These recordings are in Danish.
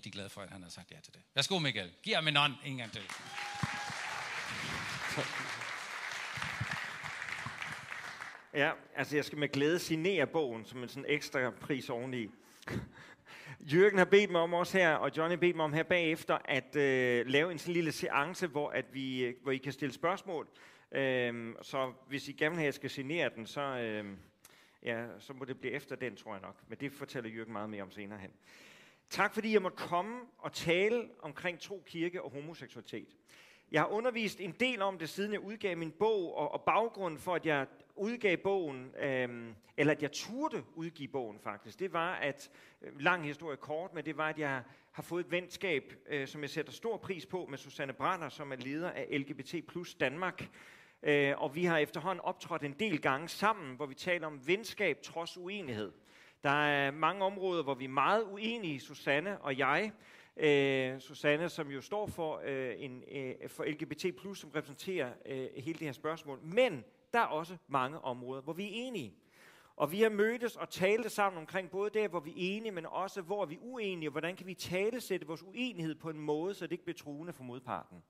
rigtig glad for, at han har sagt ja til det. Værsgo, Michael. Giv ham en ånd en gang til. Ja, altså jeg skal med glæde signere bogen som en sådan ekstra pris oveni. Jørgen har bedt mig om også her, og Johnny har bedt mig om her bagefter, at øh, lave en sådan lille seance, hvor, at vi, øh, hvor I kan stille spørgsmål. Øhm, så hvis I gerne vil have, at jeg skal signere den, så, øh, ja, så må det blive efter den, tror jeg nok. Men det fortæller Jørgen meget mere om senere hen. Tak fordi jeg måtte komme og tale omkring tro, kirke og homoseksualitet. Jeg har undervist en del om det, siden jeg udgav min bog, og, og baggrunden for, at jeg udgav bogen, øh, eller at jeg turde udgive bogen faktisk, det var, at, øh, lang historie kort, men det var, at jeg har fået et venskab, øh, som jeg sætter stor pris på, med Susanne Brander, som er leder af LGBT plus Danmark. Øh, og vi har efterhånden optrådt en del gange sammen, hvor vi taler om venskab trods uenighed. Der er mange områder, hvor vi er meget uenige, Susanne og jeg. Øh, Susanne, som jo står for, øh, en, øh, for LGBT+, som repræsenterer øh, hele det her spørgsmål. Men der er også mange områder, hvor vi er enige. Og vi har mødtes og talt sammen omkring både der, hvor vi er enige, men også hvor vi er uenige, og hvordan kan vi talesætte vores uenighed på en måde, så det ikke bliver truende for modparten.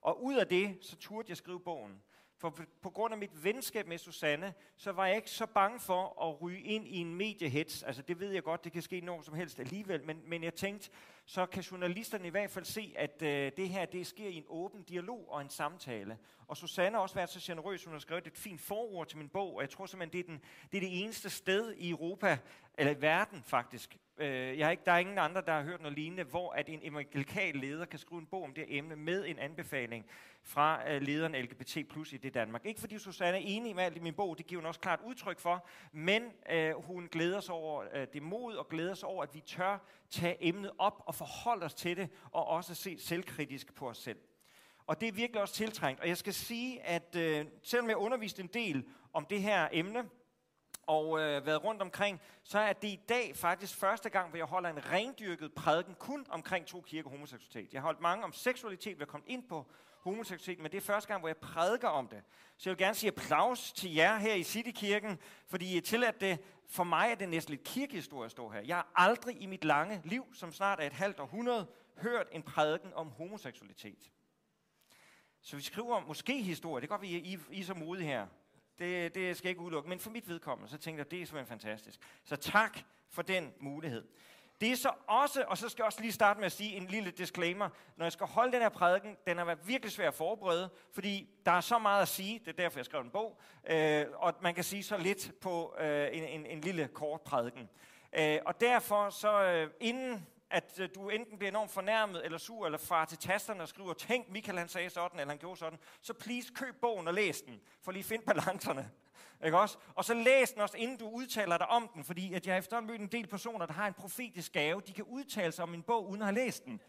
Og ud af det, så turde jeg skrive bogen. For på grund af mit venskab med Susanne, så var jeg ikke så bange for at ryge ind i en mediehets. Altså det ved jeg godt, det kan ske når som helst alligevel, men, men jeg tænkte, så kan journalisterne i hvert fald se, at øh, det her det sker i en åben dialog og en samtale. Og Susanne har også været så generøs, hun har skrevet et fint forord til min bog, og jeg tror simpelthen, det er, den, det er det eneste sted i Europa, eller i verden faktisk. Øh, jeg har ikke, der er ingen andre, der har hørt noget lignende, hvor at en evangelikal leder kan skrive en bog om det emne med en anbefaling fra øh, lederen LGBT plus i det Danmark. Ikke fordi Susanne er enig med alt i min bog, det giver hun også klart udtryk for, men øh, hun glæder sig over øh, det mod og glæder sig over, at vi tør tage emnet op og forholde os til det, og også se selvkritisk på os selv. Og det er virkelig også tiltrængt. Og jeg skal sige, at øh, selvom jeg underviste en del om det her emne, og øh, været rundt omkring, så er det i dag faktisk første gang, hvor jeg holder en rendyrket prædiken kun omkring to kirker homoseksualitet. Jeg har holdt mange om seksualitet, vi er kommet ind på homoseksualitet, men det er første gang, hvor jeg prædiker om det. Så jeg vil gerne sige applaus til jer her i Citykirken, fordi I tilladt det. For mig er det næsten lidt kirkehistorie at stå her. Jeg har aldrig i mit lange liv, som snart er et halvt århundrede, hørt en prædiken om homoseksualitet. Så vi skriver måske historie. Det kan godt være, I, I er så modige her. Det, det skal jeg ikke udelukke. Men for mit vedkommende, så tænkte jeg, det er simpelthen fantastisk. Så tak for den mulighed. Det er så også, og så skal jeg også lige starte med at sige en lille disclaimer. Når jeg skal holde den her prædiken, den har været virkelig svær at forberede, fordi der er så meget at sige, det er derfor, jeg skrev en bog, øh, og man kan sige så lidt på øh, en, en, en lille kort prædiken. Øh, og derfor så øh, inden at øh, du enten bliver enormt fornærmet eller sur, eller far til tasterne og skriver, tænk, Michael han sagde sådan, eller han gjorde sådan, så please køb bogen og læs den, for lige find balancerne. Ikke også? Og så læs den også, inden du udtaler dig om den, fordi at jeg efterhånden mødt en del personer, der har en profetisk gave. De kan udtale sig om en bog, uden at have læst den.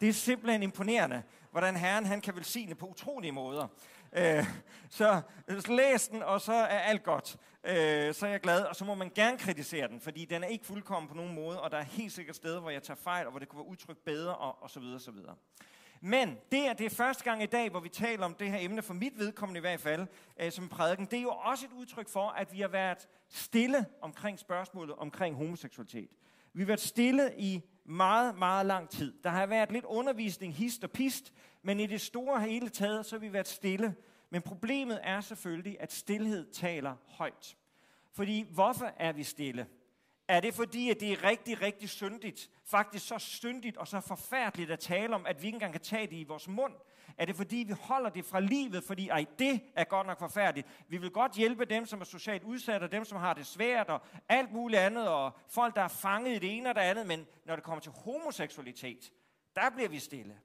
Det er simpelthen imponerende, hvordan Herren han kan velsigne på utrolige måder. Øh, så, øh, så læs den, og så er alt godt. Øh, så er jeg glad, og så må man gerne kritisere den, fordi den er ikke fuldkommen på nogen måde, og der er helt sikkert steder, hvor jeg tager fejl, og hvor det kunne være udtrykt bedre, og, og så videre, så videre. Men det er det første gang i dag, hvor vi taler om det her emne, for mit vedkommende i hvert fald, øh, som prædiken. Det er jo også et udtryk for, at vi har været stille omkring spørgsmålet omkring homoseksualitet. Vi har været stille i meget, meget lang tid. Der har været lidt undervisning, hist og pist, men i det store hele taget, så har vi været stille. Men problemet er selvfølgelig, at stillhed taler højt. Fordi hvorfor er vi stille? Er det fordi, at det er rigtig, rigtig syndigt? Faktisk så syndigt og så forfærdeligt at tale om, at vi ikke engang kan tage det i vores mund? Er det fordi, vi holder det fra livet, fordi ej, det er godt nok forfærdeligt. Vi vil godt hjælpe dem, som er socialt udsatte, og dem, som har det svært, og alt muligt andet, og folk, der er fanget i det ene og det andet, men når det kommer til homoseksualitet, der bliver vi stille.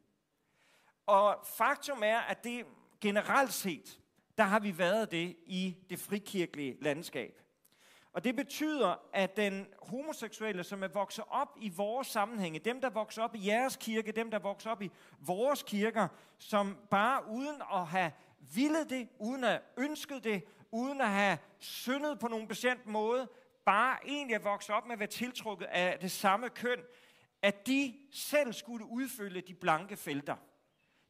Og faktum er, at det generelt set, der har vi været det i det frikirkelige landskab. Og det betyder, at den homoseksuelle, som er vokset op i vores sammenhænge, dem der vokser op i jeres kirke, dem der vokser op i vores kirker, som bare uden at have ville det, uden at ønsket det, uden at have syndet på nogen bestemt måde, bare egentlig er vokset op med at være tiltrukket af det samme køn, at de selv skulle udfylde de blanke felter.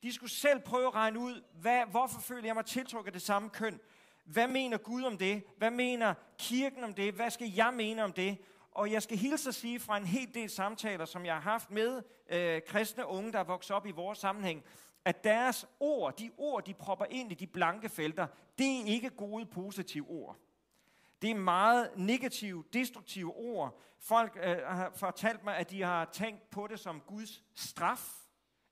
De skulle selv prøve at regne ud, hvad, hvorfor føler jeg mig tiltrukket af det samme køn? Hvad mener Gud om det? Hvad mener kirken om det? Hvad skal jeg mene om det? og jeg skal hilse at sige fra en hel del samtaler, som jeg har haft med øh, kristne unge, der er vokset op i vores sammenhæng, at deres ord, de ord, de propper ind i de blanke felter, det er ikke gode, positive ord. Det er meget negative, destruktive ord. Folk øh, har fortalt mig, at de har tænkt på det som Guds straf,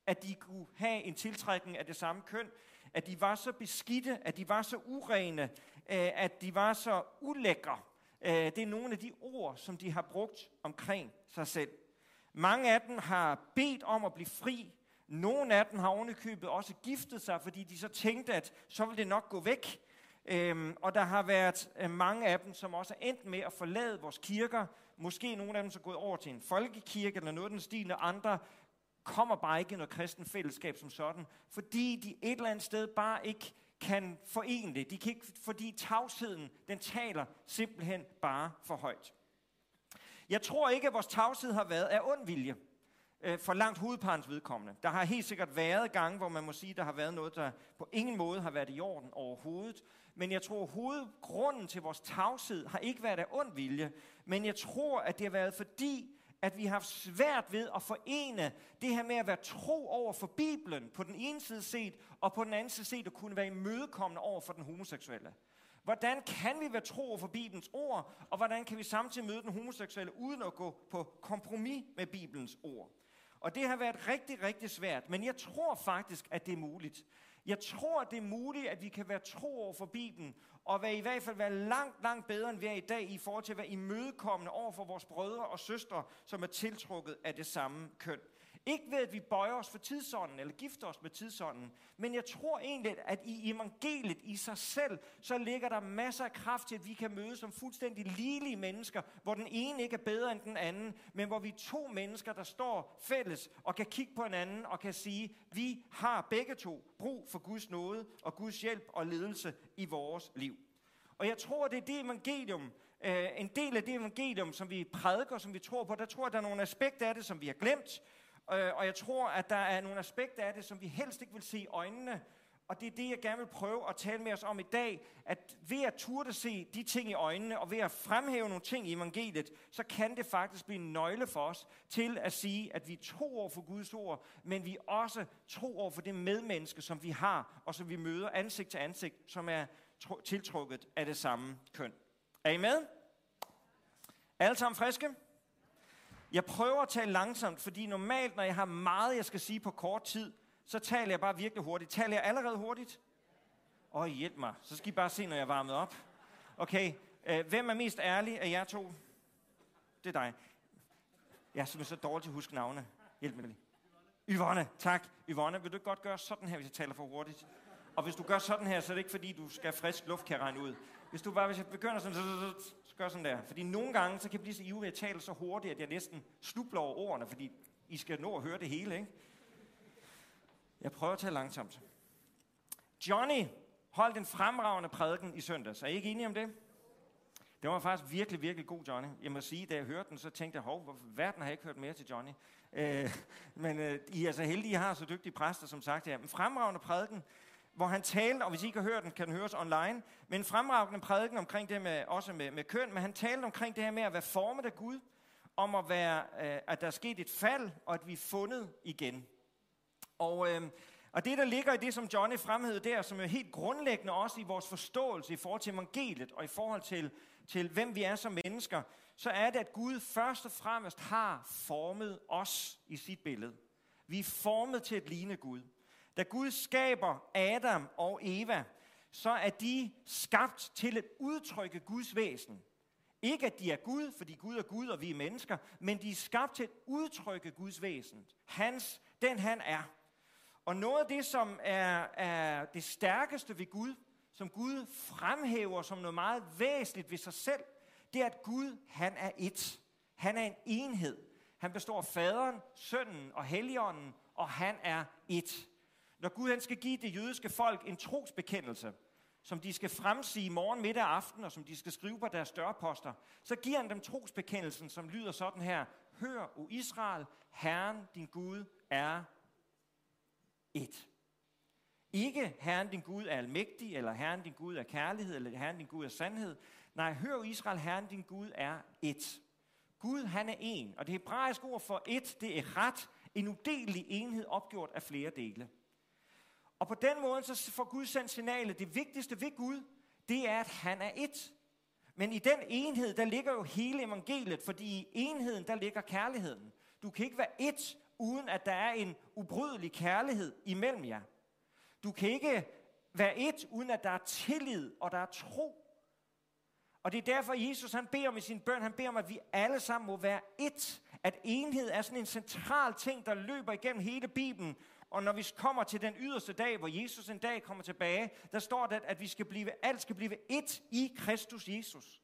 at de kunne have en tiltrækning af det samme køn, at de var så beskidte, at de var så urene, øh, at de var så ulækre. Øh, det er nogle af de ord, som de har brugt omkring sig selv. Mange af dem har bedt om at blive fri. Nogle af dem har ovenikøbet også giftet sig, fordi de så tænkte, at så ville det nok gå væk. Øhm, og der har været øh, mange af dem, som også er endt med at forlade vores kirker. Måske nogle af dem så gået over til en folkekirke eller noget af den stil, og andre kommer bare ikke i noget kristen fællesskab som sådan, fordi de et eller andet sted bare ikke kan forene det. De kan ikke, fordi tavsheden, den taler simpelthen bare for højt. Jeg tror ikke, at vores tavshed har været af ond vilje øh, for langt hovedparens vedkommende. Der har helt sikkert været gange, hvor man må sige, at der har været noget, der på ingen måde har været i orden overhovedet. Men jeg tror, at hovedgrunden til vores tavshed har ikke været af ond vilje, men jeg tror, at det har været fordi, at vi har haft svært ved at forene det her med at være tro over for Bibelen på den ene side set, og på den anden side set at kunne være imødekommende over for den homoseksuelle. Hvordan kan vi være tro over for Bibelens ord, og hvordan kan vi samtidig møde den homoseksuelle uden at gå på kompromis med Bibelens ord? Og det har været rigtig, rigtig svært, men jeg tror faktisk, at det er muligt. Jeg tror, det er muligt, at vi kan være tro over for Bibelen, og være i hvert fald være langt, langt bedre, end vi er i dag, i forhold til at være imødekommende over for vores brødre og søstre, som er tiltrukket af det samme køn. Ikke ved, at vi bøjer os for tidsånden, eller gifter os med tidsånden, men jeg tror egentlig, at i evangeliet i sig selv, så ligger der masser af kraft til, at vi kan mødes som fuldstændig ligelige mennesker, hvor den ene ikke er bedre end den anden, men hvor vi er to mennesker, der står fælles og kan kigge på hinanden og kan sige, vi har begge to brug for Guds nåde og Guds hjælp og ledelse i vores liv. Og jeg tror, det er det evangelium, øh, en del af det evangelium, som vi prædiker, som vi tror på, der tror jeg, der er nogle aspekter af det, som vi har glemt, Øh, og jeg tror, at der er nogle aspekter af det, som vi helst ikke vil se i øjnene. Og det er det, jeg gerne vil prøve at tale med os om i dag, at ved at turde se de ting i øjnene, og ved at fremhæve nogle ting i evangeliet, så kan det faktisk blive en nøgle for os til at sige, at vi tror over for Guds ord, men vi også tror over for det medmenneske, som vi har, og som vi møder ansigt til ansigt, som er tiltrukket af det samme køn. Er I med? Alle sammen friske? Jeg prøver at tale langsomt, fordi normalt, når jeg har meget, jeg skal sige på kort tid, så taler jeg bare virkelig hurtigt. Taler jeg allerede hurtigt? Åh, oh, hjælp mig. Så skal I bare se, når jeg er varmet op. Okay, øh, hvem er mest ærlig af jer to? Det er dig. Jeg er simpelthen så dårlig til at huske navne. Hjælp mig lige. Yvonne, tak. Yvonne, vil du godt gøre sådan her, hvis jeg taler for hurtigt? Og hvis du gør sådan her, så er det ikke fordi, du skal frisk luft, kan regne ud. Hvis du bare, hvis jeg begynder sådan, så, så gør sådan der. Fordi nogle gange, så kan jeg blive så ivrig at tale så hurtigt, at jeg næsten snubler over ordene, fordi I skal nå at høre det hele, ikke? Jeg prøver at tale langsomt. Johnny holdt en fremragende prædiken i søndags. Er I ikke enige om det? Det var faktisk virkelig, virkelig god, Johnny. Jeg må sige, da jeg hørte den, så tænkte jeg, hov, verden har jeg ikke hørt mere til Johnny. Øh, men øh, I er så heldige, I har så dygtige præster, som sagt. Ja. En fremragende prædiken, hvor han talte, og hvis I ikke har hørt den, kan den høres online, men en fremragende prædiken omkring det med, også med, med køn, men han talte omkring det her med at være formet af Gud, om at, være, øh, at der er sket et fald, og at vi er fundet igen. Og, øh, og det, der ligger i det, som Johnny fremhævede der, som er helt grundlæggende også i vores forståelse i forhold til evangeliet, og i forhold til, til hvem vi er som mennesker, så er det, at Gud først og fremmest har formet os i sit billede. Vi er formet til at ligne Gud. Da Gud skaber Adam og Eva, så er de skabt til at udtrykke Guds væsen. Ikke at de er Gud, fordi Gud er Gud, og vi er mennesker, men de er skabt til at udtrykke Guds væsen. Hans, den han er. Og noget af det, som er, er det stærkeste ved Gud, som Gud fremhæver som noget meget væsentligt ved sig selv, det er, at Gud, han er et. Han er en enhed. Han består af faderen, sønnen og helligånden, og han er et. Når Gud han skal give det jødiske folk en trosbekendelse, som de skal fremsige morgen, middag og aften, og som de skal skrive på deres dørposter, så giver han dem trosbekendelsen, som lyder sådan her. Hør, o Israel, Herren din Gud er et. Ikke Herren din Gud er almægtig, eller Herren din Gud er kærlighed, eller Herren din Gud er sandhed. Nej, hør o Israel, Herren din Gud er et. Gud, han er en, og det hebraiske ord for et, det er ret, en udelig enhed opgjort af flere dele. Og på den måde, så får Gud sendt signalet, det vigtigste ved Gud, det er, at han er et. Men i den enhed, der ligger jo hele evangeliet, fordi i enheden, der ligger kærligheden. Du kan ikke være et, uden at der er en ubrydelig kærlighed imellem jer. Du kan ikke være et, uden at der er tillid og der er tro. Og det er derfor, Jesus han beder om i sin bøn, han beder om, at vi alle sammen må være et. At enhed er sådan en central ting, der løber igennem hele Bibelen. Og når vi kommer til den yderste dag, hvor Jesus en dag kommer tilbage, der står det, at vi skal blive, alt skal blive et i Kristus Jesus.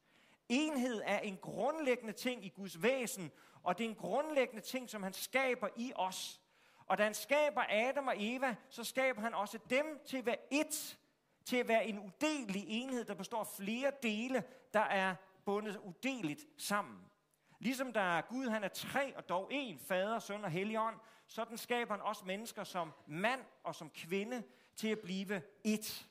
Enhed er en grundlæggende ting i Guds væsen, og det er en grundlæggende ting, som han skaber i os. Og da han skaber Adam og Eva, så skaber han også dem til at være et, til at være en udelig enhed, der består af flere dele, der er bundet udeligt sammen. Ligesom der er Gud, han er tre og dog en, fader, søn og helligånd, sådan skaber han også mennesker som mand og som kvinde til at blive et.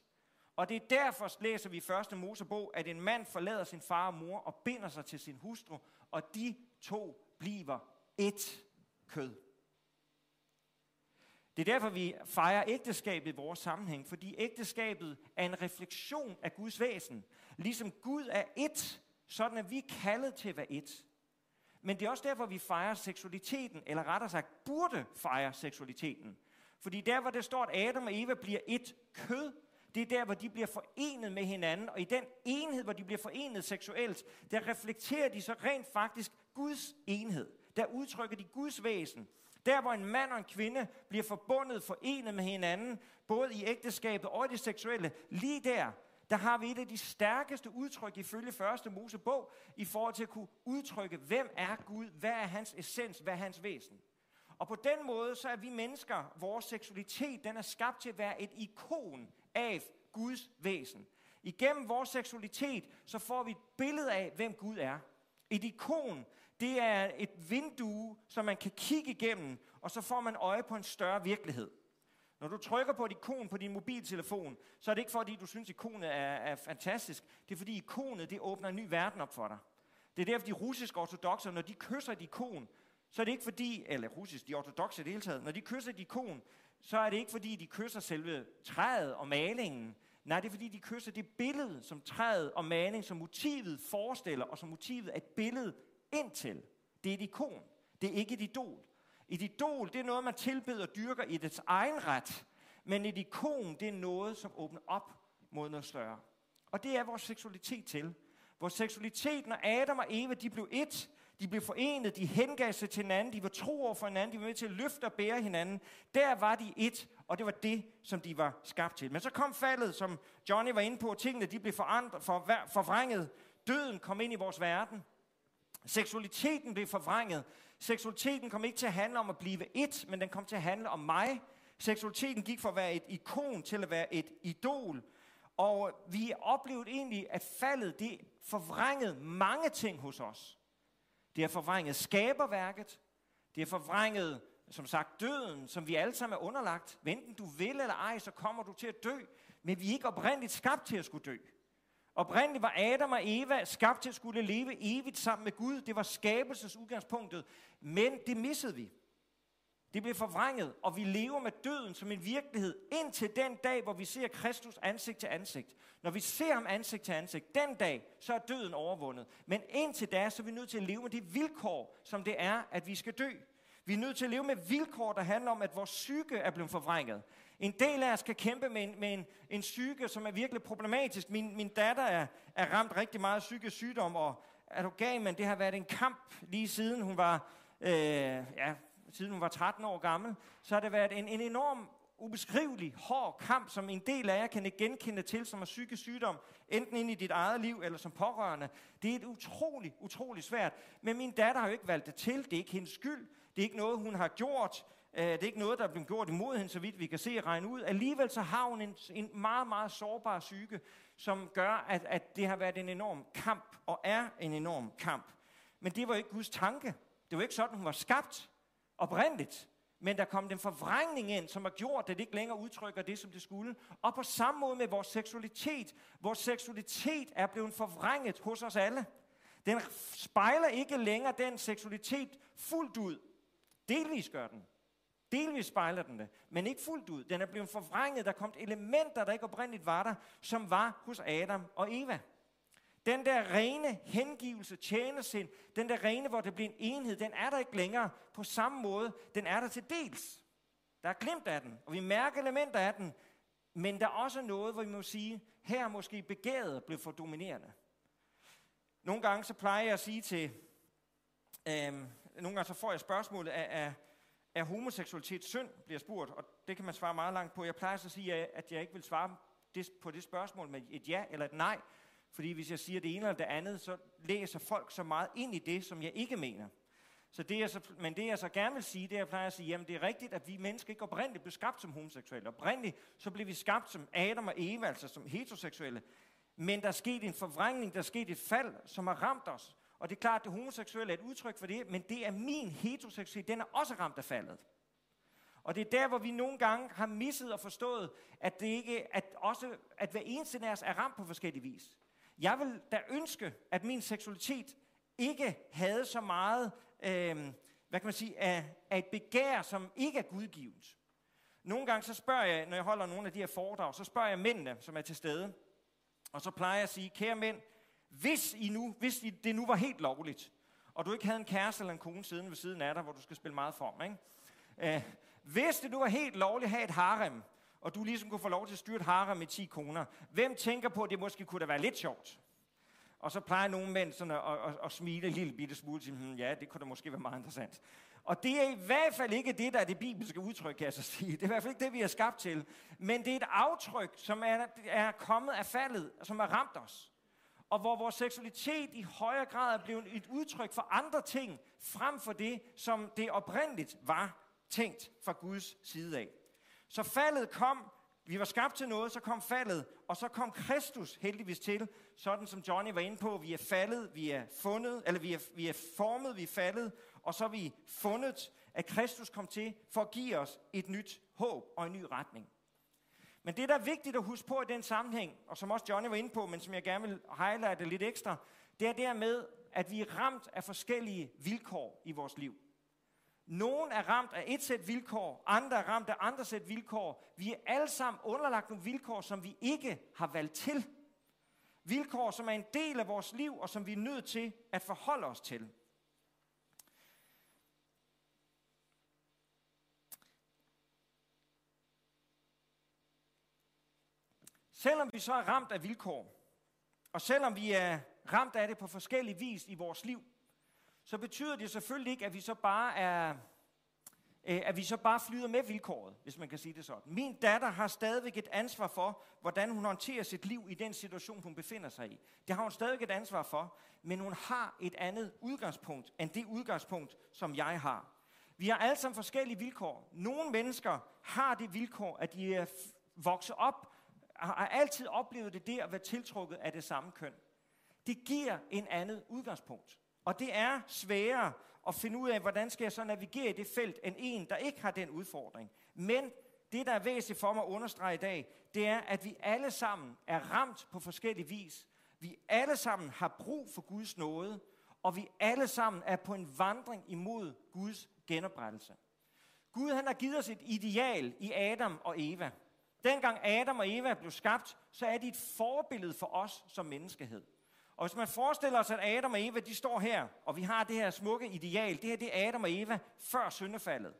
Og det er derfor, læser vi i første Mosebog, at en mand forlader sin far og mor og binder sig til sin hustru, og de to bliver et kød. Det er derfor, vi fejrer ægteskabet i vores sammenhæng, fordi ægteskabet er en refleksion af Guds væsen. Ligesom Gud er et, sådan er vi kaldet til at være et. Men det er også derfor, vi fejrer seksualiteten, eller rettere sagt burde fejre seksualiteten. Fordi der, hvor det står, at Adam og Eva bliver et kød, det er der, hvor de bliver forenet med hinanden, og i den enhed, hvor de bliver forenet seksuelt, der reflekterer de så rent faktisk Guds enhed. Der udtrykker de Guds væsen. Der, hvor en mand og en kvinde bliver forbundet, forenet med hinanden, både i ægteskabet og i det seksuelle, lige der, der har vi et af de stærkeste udtryk ifølge første Mosebog, i forhold til at kunne udtrykke, hvem er Gud, hvad er hans essens, hvad er hans væsen. Og på den måde, så er vi mennesker, vores seksualitet, den er skabt til at være et ikon af Guds væsen. Igennem vores seksualitet, så får vi et billede af, hvem Gud er. Et ikon, det er et vindue, som man kan kigge igennem, og så får man øje på en større virkelighed. Når du trykker på et ikon på din mobiltelefon, så er det ikke fordi, du synes, ikonet er, er fantastisk. Det er fordi, ikonet det åbner en ny verden op for dig. Det er derfor, de russiske ortodoxer, når de kysser et ikon, så er det ikke fordi, eller russisk, de ortodoxe i det hele taget, når de kysser et ikon, så er det ikke fordi, de kysser selve træet og malingen. Nej, det er fordi, de kysser det billede, som træet og malingen, som motivet forestiller, og som motivet er et billede indtil. Det er et ikon. Det er ikke et idol. Et idol, det er noget, man tilbeder og dyrker i dets egen ret. Men et ikon, det er noget, som åbner op mod noget større. Og det er vores seksualitet til. Vores seksualitet, når Adam og Eva, de blev et, de blev forenet, de hengav sig til hinanden, de var tro over for hinanden, de var med til at løfte og bære hinanden. Der var de et, og det var det, som de var skabt til. Men så kom faldet, som Johnny var inde på, og tingene de blev forandret, for, forvrænget. Døden kom ind i vores verden. Seksualiteten blev forvrænget. Seksualiteten kom ikke til at handle om at blive et, men den kom til at handle om mig. Seksualiteten gik fra at være et ikon til at være et idol. Og vi oplevede egentlig, at faldet det forvrængede mange ting hos os. Det har forvrænget skaberværket. Det har forvrænget, som sagt, døden, som vi alle sammen er underlagt. Enten du vil eller ej, så kommer du til at dø. Men vi er ikke oprindeligt skabt til at skulle dø. Oprindeligt var Adam og Eva skabt til at skulle leve evigt sammen med Gud. Det var skabelsesudgangspunktet. Men det missede vi. Det blev forvrænget, og vi lever med døden som en virkelighed indtil den dag, hvor vi ser Kristus ansigt til ansigt. Når vi ser ham ansigt til ansigt, den dag, så er døden overvundet. Men indtil da, så er vi nødt til at leve med det vilkår, som det er, at vi skal dø. Vi er nødt til at leve med vilkår, der handler om, at vores psyke er blevet forvrænget. En del af os kan kæmpe med en, med en, en psyke, som er virkelig problematisk. Min, min datter er, er ramt rigtig meget af psykisk sygdom, og er du gal, men det har været en kamp lige siden hun var, øh, ja, siden hun var 13 år gammel. Så har det været en, en enorm ubeskrivelig, hård kamp, som en del af jer kan ikke genkende til, som er psykisk sygdom, enten ind i dit eget liv eller som pårørende. Det er et utroligt, utroligt svært. Men min datter har jo ikke valgt det til. Det er ikke hendes skyld. Det er ikke noget, hun har gjort. Øh, det er ikke noget, der er blevet gjort imod hende, så vidt vi kan se og regne ud. Alligevel så har hun en, en meget, meget sårbar psyke, som gør, at, at det har været en enorm kamp, og er en enorm kamp. Men det var ikke Guds tanke. Det var ikke sådan, hun var skabt oprindeligt. Men der kom den forvrængning ind, som har gjort, at det ikke længere udtrykker det, som det skulle. Og på samme måde med vores seksualitet. Vores seksualitet er blevet forvrænget hos os alle. Den spejler ikke længere den seksualitet fuldt ud. Delvis gør den. Delvis spejler den det, men ikke fuldt ud. Den er blevet forvrænget. Der er kommet elementer, der ikke oprindeligt var der, som var hos Adam og Eva. Den der rene hengivelse, tjenesind, den der rene, hvor det bliver en enhed, den er der ikke længere på samme måde. Den er der til dels. Der er glemt af den, og vi mærker elementer af den, men der er også noget, hvor vi må sige, her er måske begæret blev for dominerende. Nogle gange så plejer jeg at sige til, øhm, nogle gange så får jeg spørgsmålet, er, er, er homoseksualitet synd, bliver spurgt, og det kan man svare meget langt på. Jeg plejer så at sige, at jeg ikke vil svare på det spørgsmål med et ja eller et nej, fordi hvis jeg siger det ene eller det andet, så læser folk så meget ind i det, som jeg ikke mener. Så det, jeg så, men det jeg så gerne vil sige, det er, jeg plejer at sige, jamen det er rigtigt, at vi mennesker ikke oprindeligt blev skabt som homoseksuelle. Oprindeligt så blev vi skabt som Adam og Eva, altså som heteroseksuelle. Men der er sket en forvrængning, der er sket et fald, som har ramt os. Og det er klart, at det homoseksuelle er et udtryk for det, men det er min heteroseksualitet, den er også ramt af faldet. Og det er der, hvor vi nogle gange har misset og forstået, at det ikke, at også, at hver eneste af os er ramt på forskellige vis. Jeg vil da ønske, at min seksualitet ikke havde så meget, øh, hvad kan man sige, af, af et begær, som ikke er gudgivet. Nogle gange så spørger jeg, når jeg holder nogle af de her foredrag, så spørger jeg mændene, som er til stede. Og så plejer jeg at sige, kære mænd, hvis, I nu, hvis I, det nu var helt lovligt, og du ikke havde en kæreste eller en kone siden ved siden af dig, hvor du skal spille meget form, ikke? Øh, hvis det nu var helt lovligt at have et harem, og du ligesom kunne få lov til at styre et harem med 10 koner, hvem tænker på, at det måske kunne da være lidt sjovt? Og så plejer nogle mænd sådan at, at, at, at smile en lille bitte smule til, hmm, ja, det kunne da måske være meget interessant. Og det er i hvert fald ikke det, der er det bibelske udtryk, kan jeg så sige. Det er i hvert fald ikke det, vi er skabt til. Men det er et aftryk, som er, er kommet af faldet, som har ramt os. Og hvor vores seksualitet i højere grad er blevet et udtryk for andre ting, frem for det, som det oprindeligt var tænkt fra Guds side af. Så faldet kom, vi var skabt til noget, så kom faldet, og så kom Kristus heldigvis til, sådan som Johnny var inde på, vi er faldet, vi er fundet, eller vi er, vi er formet, vi er faldet, og så er vi fundet, at Kristus kom til for at give os et nyt håb og en ny retning. Men det, der er vigtigt at huske på i den sammenhæng, og som også Johnny var inde på, men som jeg gerne vil highlighte lidt ekstra, det er dermed, at vi er ramt af forskellige vilkår i vores liv. Nogen er ramt af et sæt vilkår, andre er ramt af andre sæt vilkår. Vi er alle sammen underlagt nogle vilkår, som vi ikke har valgt til. Vilkår, som er en del af vores liv, og som vi er nødt til at forholde os til. Selvom vi så er ramt af vilkår, og selvom vi er ramt af det på forskellige vis i vores liv, så betyder det selvfølgelig ikke, at vi så bare er øh, at vi så bare flyder med vilkåret, hvis man kan sige det sådan. Min datter har stadigvæk et ansvar for, hvordan hun håndterer sit liv i den situation, hun befinder sig i. Det har hun stadigvæk et ansvar for, men hun har et andet udgangspunkt, end det udgangspunkt, som jeg har. Vi har alle sammen forskellige vilkår. Nogle mennesker har det vilkår, at de er vokset op, har altid oplevet det der at være tiltrukket af det samme køn. Det giver en andet udgangspunkt. Og det er sværere at finde ud af, hvordan skal jeg så navigere i det felt, end en, der ikke har den udfordring. Men det, der er væsentligt for mig at understrege i dag, det er, at vi alle sammen er ramt på forskellige vis. Vi alle sammen har brug for Guds nåde, og vi alle sammen er på en vandring imod Guds genoprettelse. Gud han har givet os et ideal i Adam og Eva. Dengang Adam og Eva blev skabt, så er de et forbillede for os som menneskehed. Og hvis man forestiller sig, at Adam og Eva, de står her, og vi har det her smukke ideal, det her det er Adam og Eva før syndefaldet,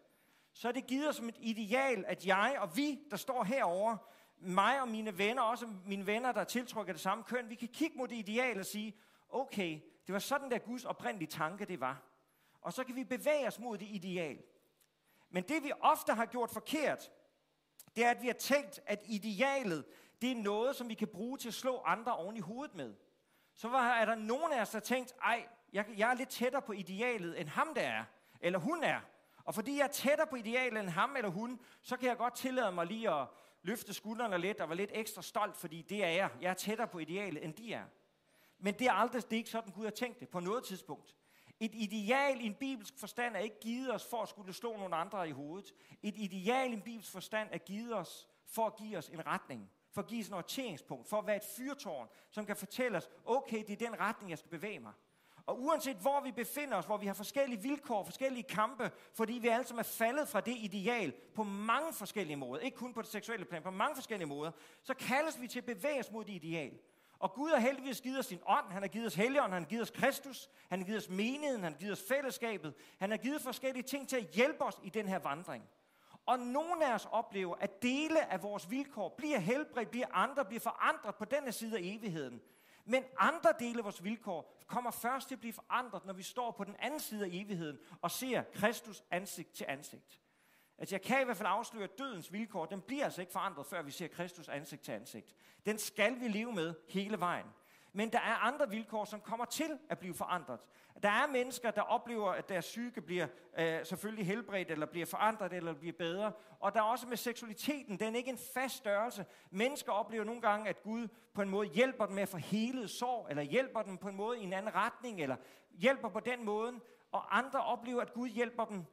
så er det givet os som et ideal, at jeg og vi, der står herover, mig og mine venner, også mine venner, der tiltrykker det samme køn, vi kan kigge mod det ideal og sige, okay, det var sådan der Guds oprindelige tanke, det var. Og så kan vi bevæge os mod det ideal. Men det vi ofte har gjort forkert, det er, at vi har tænkt, at idealet, det er noget, som vi kan bruge til at slå andre oven i hovedet med så var, er der nogen af os, der tænkt, ej, jeg, jeg er lidt tættere på idealet, end ham der er, eller hun er. Og fordi jeg er tættere på idealet end ham eller hun, så kan jeg godt tillade mig lige at løfte skuldrene lidt og være lidt ekstra stolt, fordi det er jeg. Jeg er tættere på idealet, end de er. Men det er aldrig, det er ikke sådan, Gud har tænkt det på noget tidspunkt. Et ideal i en bibelsk forstand er ikke givet os for at skulle slå nogle andre i hovedet. Et ideal i en bibelsk forstand er givet os for at give os en retning for at give os et orienteringspunkt, for at være et fyrtårn, som kan fortælle os, okay, det er den retning, jeg skal bevæge mig. Og uanset hvor vi befinder os, hvor vi har forskellige vilkår, forskellige kampe, fordi vi alle sammen er faldet fra det ideal på mange forskellige måder, ikke kun på det seksuelle plan, på mange forskellige måder, så kaldes vi til at bevæge os mod det ideal. Og Gud har heldigvis givet os sin ånd, han har givet os helligånd, han har givet os Kristus, han har givet os menigheden, han har givet os fællesskabet, han har givet forskellige ting til at hjælpe os i den her vandring. Og nogle af os oplever, at dele af vores vilkår bliver helbredt, bliver andre, bliver forandret på denne side af evigheden. Men andre dele af vores vilkår kommer først til at blive forandret, når vi står på den anden side af evigheden og ser Kristus ansigt til ansigt. Altså jeg kan i hvert fald afsløre, at dødens vilkår, den bliver altså ikke forandret, før vi ser Kristus ansigt til ansigt. Den skal vi leve med hele vejen. Men der er andre vilkår, som kommer til at blive forandret. Der er mennesker, der oplever, at deres psyke bliver øh, selvfølgelig helbredt, eller bliver forandret, eller bliver bedre. Og der er også med seksualiteten, den er ikke en fast størrelse. Mennesker oplever nogle gange, at Gud på en måde hjælper dem med at få helet sår, eller hjælper dem på en måde i en anden retning, eller hjælper på den måde. Og andre oplever, at Gud hjælper dem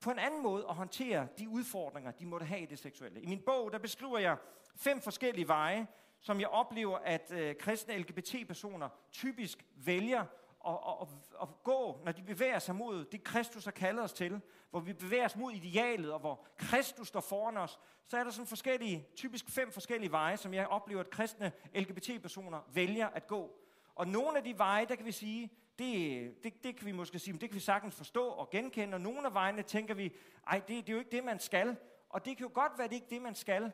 på en anden måde at håndtere de udfordringer, de måtte have i det seksuelle. I min bog, der beskriver jeg fem forskellige veje, som jeg oplever, at øh, kristne LGBT-personer typisk vælger at, at, at, at gå, når de bevæger sig mod det, Kristus har kaldet os til, hvor vi bevæger os mod idealet, og hvor Kristus står foran os, så er der sådan forskellige, typisk fem forskellige veje, som jeg oplever, at kristne LGBT-personer vælger at gå. Og nogle af de veje, der kan vi sige, det, det, det kan vi måske sige, men det kan vi sagtens forstå og genkende, og nogle af vejene tænker vi, ej, det, det er jo ikke det, man skal. Og det kan jo godt være, det ikke det, man skal,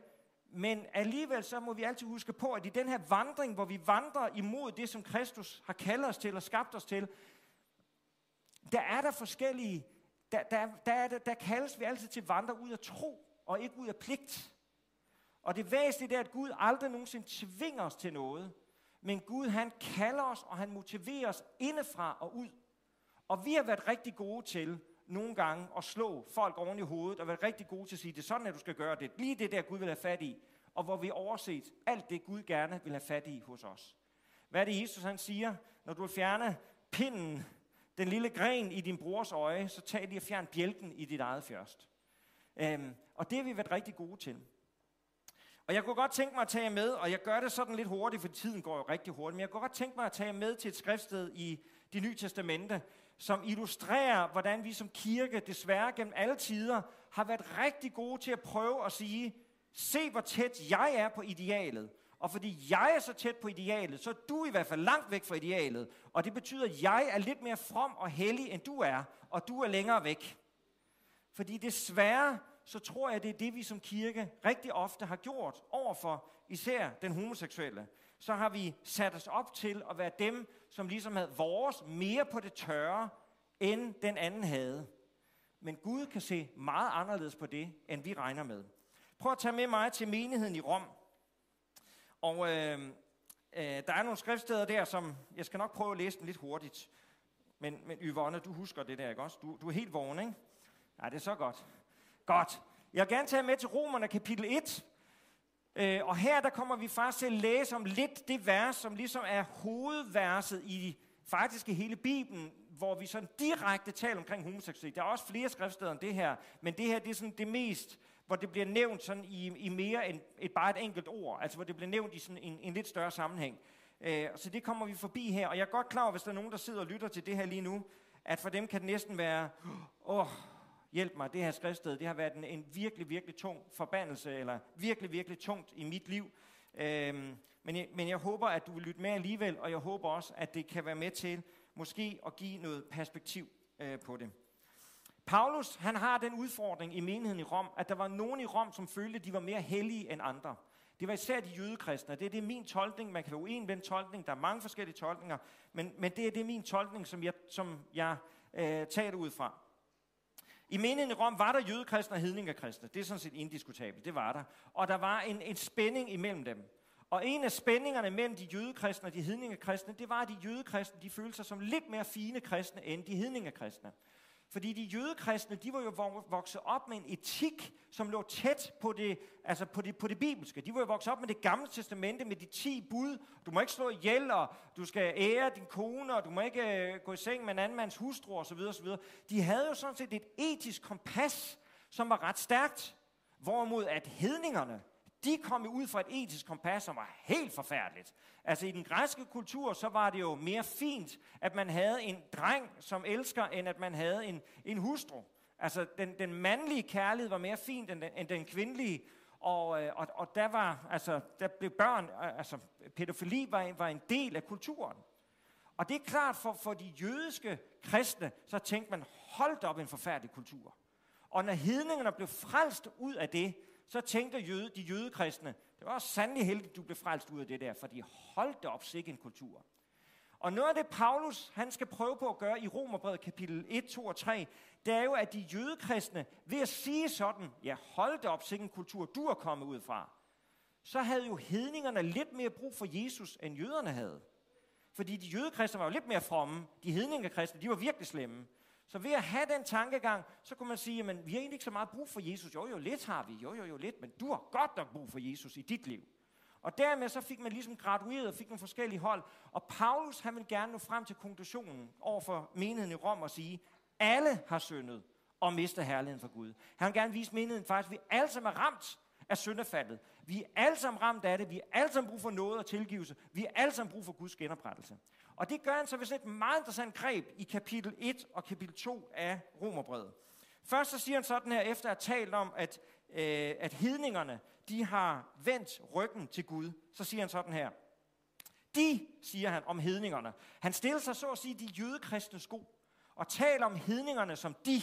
men alligevel så må vi altid huske på, at i den her vandring, hvor vi vandrer imod det, som Kristus har kaldt os til og skabt os til, der er der forskellige, der, der, der, er der, der kaldes vi altid til at vandre ud af tro, og ikke ud af pligt. Og det væsentlige er, at Gud aldrig nogensinde tvinger os til noget, men Gud han kalder os, og han motiverer os indefra og ud. Og vi har været rigtig gode til nogle gange at slå folk oven i hovedet, og været rigtig gode til at sige, det er sådan, at du skal gøre det. Lige det der, Gud vil have fat i. Og hvor vi overset alt det, Gud gerne vil have fat i hos os. Hvad er det, Jesus han siger? Når du vil fjerne pinden, den lille gren i din brors øje, så tag lige og fjern bjælken i dit eget først. Øhm, og det har vi været rigtig gode til. Og jeg kunne godt tænke mig at tage med, og jeg gør det sådan lidt hurtigt, for tiden går jo rigtig hurtigt, men jeg kunne godt tænke mig at tage med til et skriftsted i det nye testamente, som illustrerer, hvordan vi som kirke desværre gennem alle tider har været rigtig gode til at prøve at sige, se hvor tæt jeg er på idealet. Og fordi jeg er så tæt på idealet, så er du i hvert fald langt væk fra idealet. Og det betyder, at jeg er lidt mere from og hellig, end du er, og du er længere væk. Fordi desværre, så tror jeg, det er det, vi som kirke rigtig ofte har gjort overfor især den homoseksuelle. Så har vi sat os op til at være dem, som ligesom havde vores mere på det tørre, end den anden havde. Men Gud kan se meget anderledes på det, end vi regner med. Prøv at tage med mig til menigheden i Rom. Og øh, øh, der er nogle skriftsteder der, som jeg skal nok prøve at læse dem lidt hurtigt. Men, men Yvonne, du husker det der, ikke også? Du, du er helt vågen, ikke? Nej, det er så godt. Godt. Jeg vil gerne tage med til Romerne kapitel 1. Øh, og her der kommer vi faktisk til at læse om lidt det vers, som ligesom er hovedverset i faktisk i hele Bibelen, hvor vi sådan direkte taler omkring homoseksualitet. Der er også flere skriftsteder end det her, men det her det er sådan det mest, hvor det bliver nævnt sådan i, i mere end et, bare et enkelt ord, altså hvor det bliver nævnt i sådan en, en lidt større sammenhæng. Øh, så det kommer vi forbi her, og jeg er godt klar over, hvis der er nogen, der sidder og lytter til det her lige nu, at for dem kan det næsten være, åh, hjælp mig, det her skriftsted, det har været en, en virkelig, virkelig tung forbandelse, eller virkelig, virkelig tungt i mit liv. Øhm, men, jeg, men jeg håber, at du vil lytte med alligevel, og jeg håber også, at det kan være med til måske at give noget perspektiv øh, på det. Paulus, han har den udfordring i menigheden i Rom, at der var nogen i Rom, som følte, at de var mere hellige end andre. Det var især de jødekristne. Det er, det er min tolkning. Man kan være uenig med den tolkning. Der er mange forskellige tolkninger. Men, men det er det er min tolkning, som jeg, som jeg øh, tager det ud fra. I menigheden i Rom var der jødekristne og hedningerkristne. Det er sådan set indiskutabelt. Det var der. Og der var en, en spænding imellem dem. Og en af spændingerne mellem de jødekristne og de hedningekristne, det var, at de jødekristne de følte sig som lidt mere fine kristne end de hedningekristne. Fordi de jødekristne, de var jo vokset op med en etik, som lå tæt på det, altså på det, på det bibelske. De var jo vokset op med det gamle testamente, med de ti bud. Du må ikke slå ihjel, og du skal ære din kone, og du må ikke øh, gå i seng med en anden mands hustru, osv. osv. De havde jo sådan set et etisk kompas, som var ret stærkt. Hvorimod at hedningerne, de kom jo ud fra et etisk kompas, som var helt forfærdeligt. Altså i den græske kultur, så var det jo mere fint, at man havde en dreng som elsker, end at man havde en, en hustru. Altså den, den mandlige kærlighed var mere fint end den, end den kvindelige, og, øh, og, og der var, altså, der blev børn, øh, altså pædofili var, var en del af kulturen. Og det er klart, for, for de jødiske kristne, så tænkte man, hold op en forfærdelig kultur. Og når hedningerne blev frelst ud af det, så tænkte jøde, de jødekristne, det var også sandelig heldigt, du blev frelst ud af det der, fordi holdt op sikke en kultur. Og noget af det, Paulus han skal prøve på at gøre i Romerbrevet kapitel 1, 2 og 3, det er jo, at de jødekristne, ved at sige sådan, ja, hold op sikke en kultur, du er kommet ud fra, så havde jo hedningerne lidt mere brug for Jesus, end jøderne havde. Fordi de jødekristne var jo lidt mere fromme, de hedningekristne, de var virkelig slemme. Så ved at have den tankegang, så kunne man sige, at vi har egentlig ikke så meget brug for Jesus. Jo, jo, lidt har vi. Jo, jo, jo, lidt. Men du har godt nok brug for Jesus i dit liv. Og dermed så fik man ligesom gradueret og fik nogle forskellige hold. Og Paulus, han vil gerne nå frem til konklusionen over for menigheden i Rom og sige, alle har syndet og mister herligheden for Gud. Han vil gerne vise menigheden faktisk, at vi alle sammen er ramt af syndefaldet. Vi er alle sammen ramt af det. Vi er alle sammen brug for noget og tilgivelse. Vi er alle sammen brug for Guds genoprettelse. Og det gør han så ved sådan et meget interessant greb i kapitel 1 og kapitel 2 af Romerbrevet. Først så siger han sådan her, efter at have talt om, at, øh, at hedningerne, de har vendt ryggen til Gud, så siger han sådan her. De, siger han om hedningerne. Han stiller sig så at sige de jødekristne sko, og taler om hedningerne som de.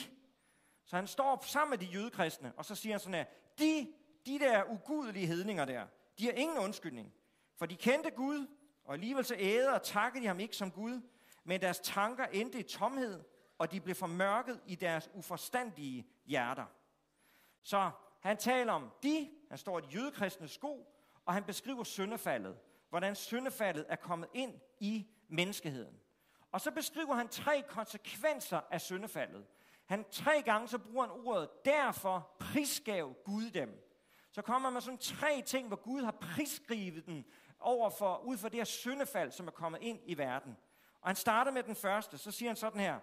Så han står sammen med de jødekristne, og så siger han sådan her, de, de der ugudelige hedninger der, de har ingen undskyldning. For de kendte Gud, og alligevel så æder og takkede de ham ikke som Gud, men deres tanker endte i tomhed, og de blev formørket i deres uforstandige hjerter. Så han taler om de, han står i de jødekristne sko, og han beskriver syndefaldet, hvordan syndefaldet er kommet ind i menneskeheden. Og så beskriver han tre konsekvenser af syndefaldet. Han tre gange så bruger han ordet, derfor prisgav Gud dem. Så kommer man som sådan tre ting, hvor Gud har prisgivet dem over for, ud for det her syndefald, som er kommet ind i verden. Og han starter med den første, så siger han sådan her.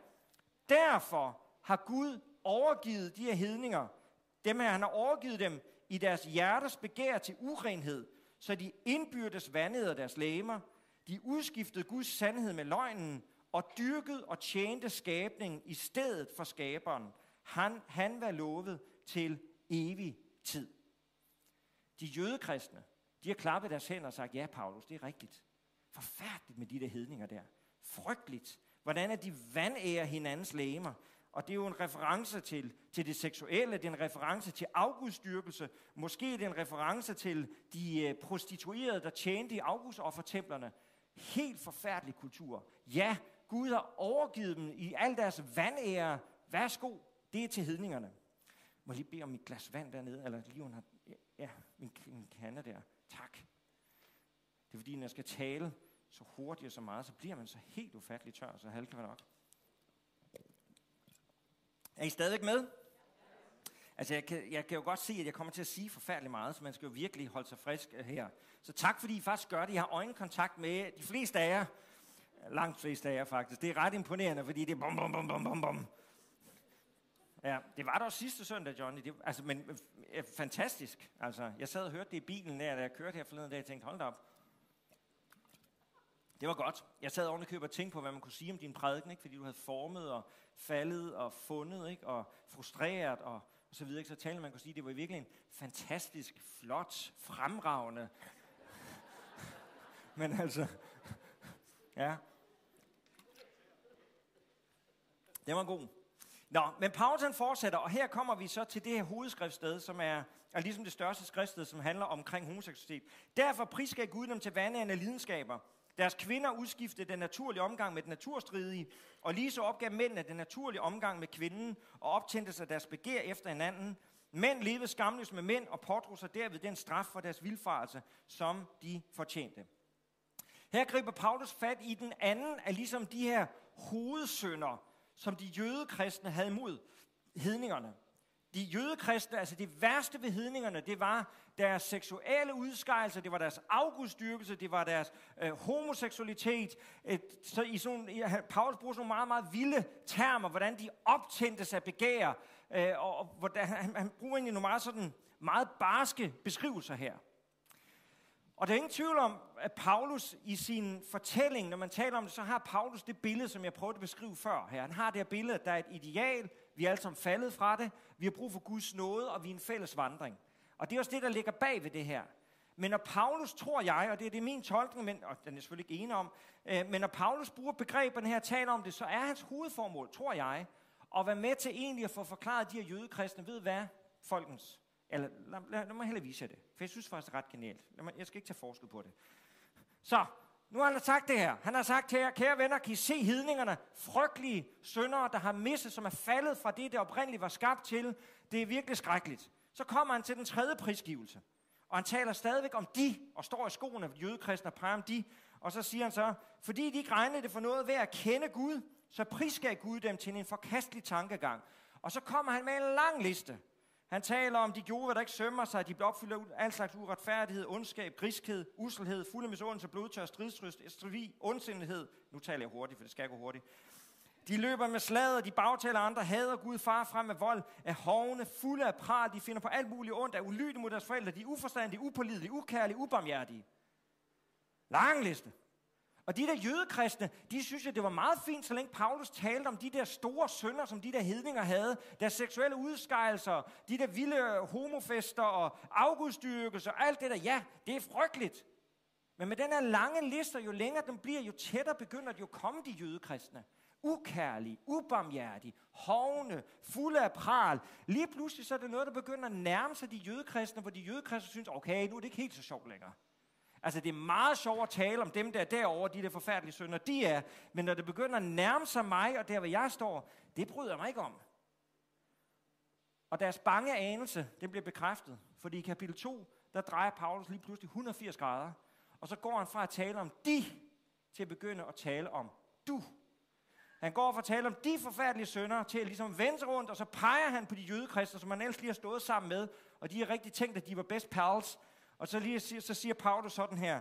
Derfor har Gud overgivet de her hedninger, dem her, han har overgivet dem i deres hjertes begær til urenhed, så de indbyrdes vandede deres læmer, de udskiftede Guds sandhed med løgnen, og dyrkede og tjente skabningen i stedet for skaberen. Han, han var lovet til evig tid. De jødekristne, de har klappet deres hænder og sagt, ja, Paulus, det er rigtigt. Forfærdeligt med de der hedninger der. Frygteligt. Hvordan er de vandærer hinandens læmer? Og det er jo en reference til, til det seksuelle, det er en reference til afgudstyrkelse, måske det er en reference til de øh, prostituerede, der tjente i afgudsoffertemplerne. Helt forfærdelig kultur. Ja, Gud har overgivet dem i al deres vandære. Værsgo, det er til hedningerne. Må jeg lige bede om mit glas vand dernede, eller lige under, ja, min, min kande der. Tak. Det er fordi, når jeg skal tale så hurtigt og så meget, så bliver man så helt ufattelig tør, så halter man nok. Er I stadigvæk med? Altså, jeg kan, jeg kan jo godt se, at jeg kommer til at sige forfærdeligt meget, så man skal jo virkelig holde sig frisk øh, her. Så tak, fordi I faktisk gør det. Jeg har øjenkontakt med de fleste af jer. Langt fleste af jer, faktisk. Det er ret imponerende, fordi det er bum, bum, bum, bum, bum, bum. Ja, det var der sidste søndag, Johnny. Det, altså, men øh, fantastisk. Altså, jeg sad og hørte det i bilen, der, da jeg kørte her forleden dag, og tænkte, hold da op. Det var godt. Jeg sad oven og købte og tænkte på, hvad man kunne sige om din prædiken, ikke? fordi du havde formet og faldet og fundet, ikke? og frustreret og, og så videre. Ikke? Så talte man kunne sige, at det var virkelig en fantastisk, flot, fremragende. Men altså, ja. Det var god. Nå, men Paulus han fortsætter, og her kommer vi så til det her hovedskriftsted, som er, er ligesom det største skriftsted, som handler omkring homoseksualitet. Derfor prisgav Gud dem til vandærende lidenskaber. Deres kvinder udskiftede den naturlige omgang med den naturstridige, og lige så opgav mændene den naturlige omgang med kvinden, og optændte sig deres begær efter hinanden. Mænd levede skamløst med mænd, og pådrog sig derved den straf for deres vilfarelse, som de fortjente. Her griber Paulus fat i den anden af ligesom de her hovedsønder, som de jødekristne havde mod hedningerne. De jødekristne, altså det værste ved hedningerne, det var deres seksuelle udskejelser, det var deres afgudstyrkelse, det var deres øh, homoseksualitet. Et, så i sådan, i, Paulus bruger sådan nogle meget, meget vilde termer, hvordan de optændte sig begær, øh, og, og hvordan, han, han bruger egentlig nogle meget, sådan, meget barske beskrivelser her. Og der er ingen tvivl om, at Paulus i sin fortælling, når man taler om det, så har Paulus det billede, som jeg prøvede at beskrive før her. Han har det her billede, der er et ideal, vi er alle sammen faldet fra det, vi har brug for Guds nåde, og vi er en fælles vandring. Og det er også det, der ligger bag ved det her. Men når Paulus, tror jeg, og det er, det er min tolkning, men, og den er selvfølgelig ikke enig om, øh, men når Paulus bruger begreberne her og taler om det, så er hans hovedformål, tror jeg, at være med til egentlig at få forklaret de her jødekristne, ved hvad, folkens, eller lad, lad, lad mig hellere vise jer det, for jeg synes faktisk, det er ret genialt. Lad mig, jeg skal ikke tage forskud på det. Så, nu har han sagt det her. Han har sagt her, kære venner, kan I se hidningerne, frygtelige syndere, der har misset, som er faldet fra det, der oprindeligt var skabt til. Det er virkelig skrækkeligt. Så kommer han til den tredje prisgivelse. Og han taler stadigvæk om de, og står i skoene af jødekristne og peger om de. Og så siger han så, fordi de ikke regnede det for noget ved at kende Gud, så prisgav Gud dem til en forkastelig tankegang. Og så kommer han med en lang liste han taler om, de gjorde, hvad der ikke sømmer sig, de blev opfyldt af al slags uretfærdighed, ondskab, griskhed, uselhed, fulde misundelse, blodtør, stridstryst, estrivi, ondsindighed. Nu taler jeg hurtigt, for det skal gå hurtigt. De løber med slaget, de bagtaler andre, hader Gud far frem med vold, er hovne, fulde af pral, de finder på alt muligt ondt, er ulydige mod deres forældre, de er uforstandige, upålidelige, ukærlige, ubarmhjertige. Lang liste. Og de der jødekristne, de synes at det var meget fint, så længe Paulus talte om de der store sønder, som de der hedninger havde. Deres seksuelle udskejelser, de der vilde homofester og afgudstyrkelser, alt det der. Ja, det er frygteligt. Men med den her lange liste, jo længere den bliver, jo tættere begynder det jo at komme de jødekristne. Ukærlige, ubarmhjertige, hovne, fulde af pral. Lige pludselig så er det noget, der begynder at nærme sig de jødekristne, hvor de jødekristne synes, okay, nu er det ikke helt så sjovt længere. Altså, det er meget sjovt at tale om dem, der er derovre, de der forfærdelige sønder, de er. Men når det begynder at nærme sig mig, og der, hvor jeg står, det bryder mig ikke om. Og deres bange anelse, det bliver bekræftet. Fordi i kapitel 2, der drejer Paulus lige pludselig 180 grader. Og så går han fra at tale om de, til at begynde at tale om du. Han går fra at tale om de forfærdelige sønder, til at ligesom vende sig rundt, og så peger han på de jødekrister, som han ellers lige har stået sammen med, og de har rigtig tænkt, at de var best pals, og så, lige, så siger Paulus sådan her.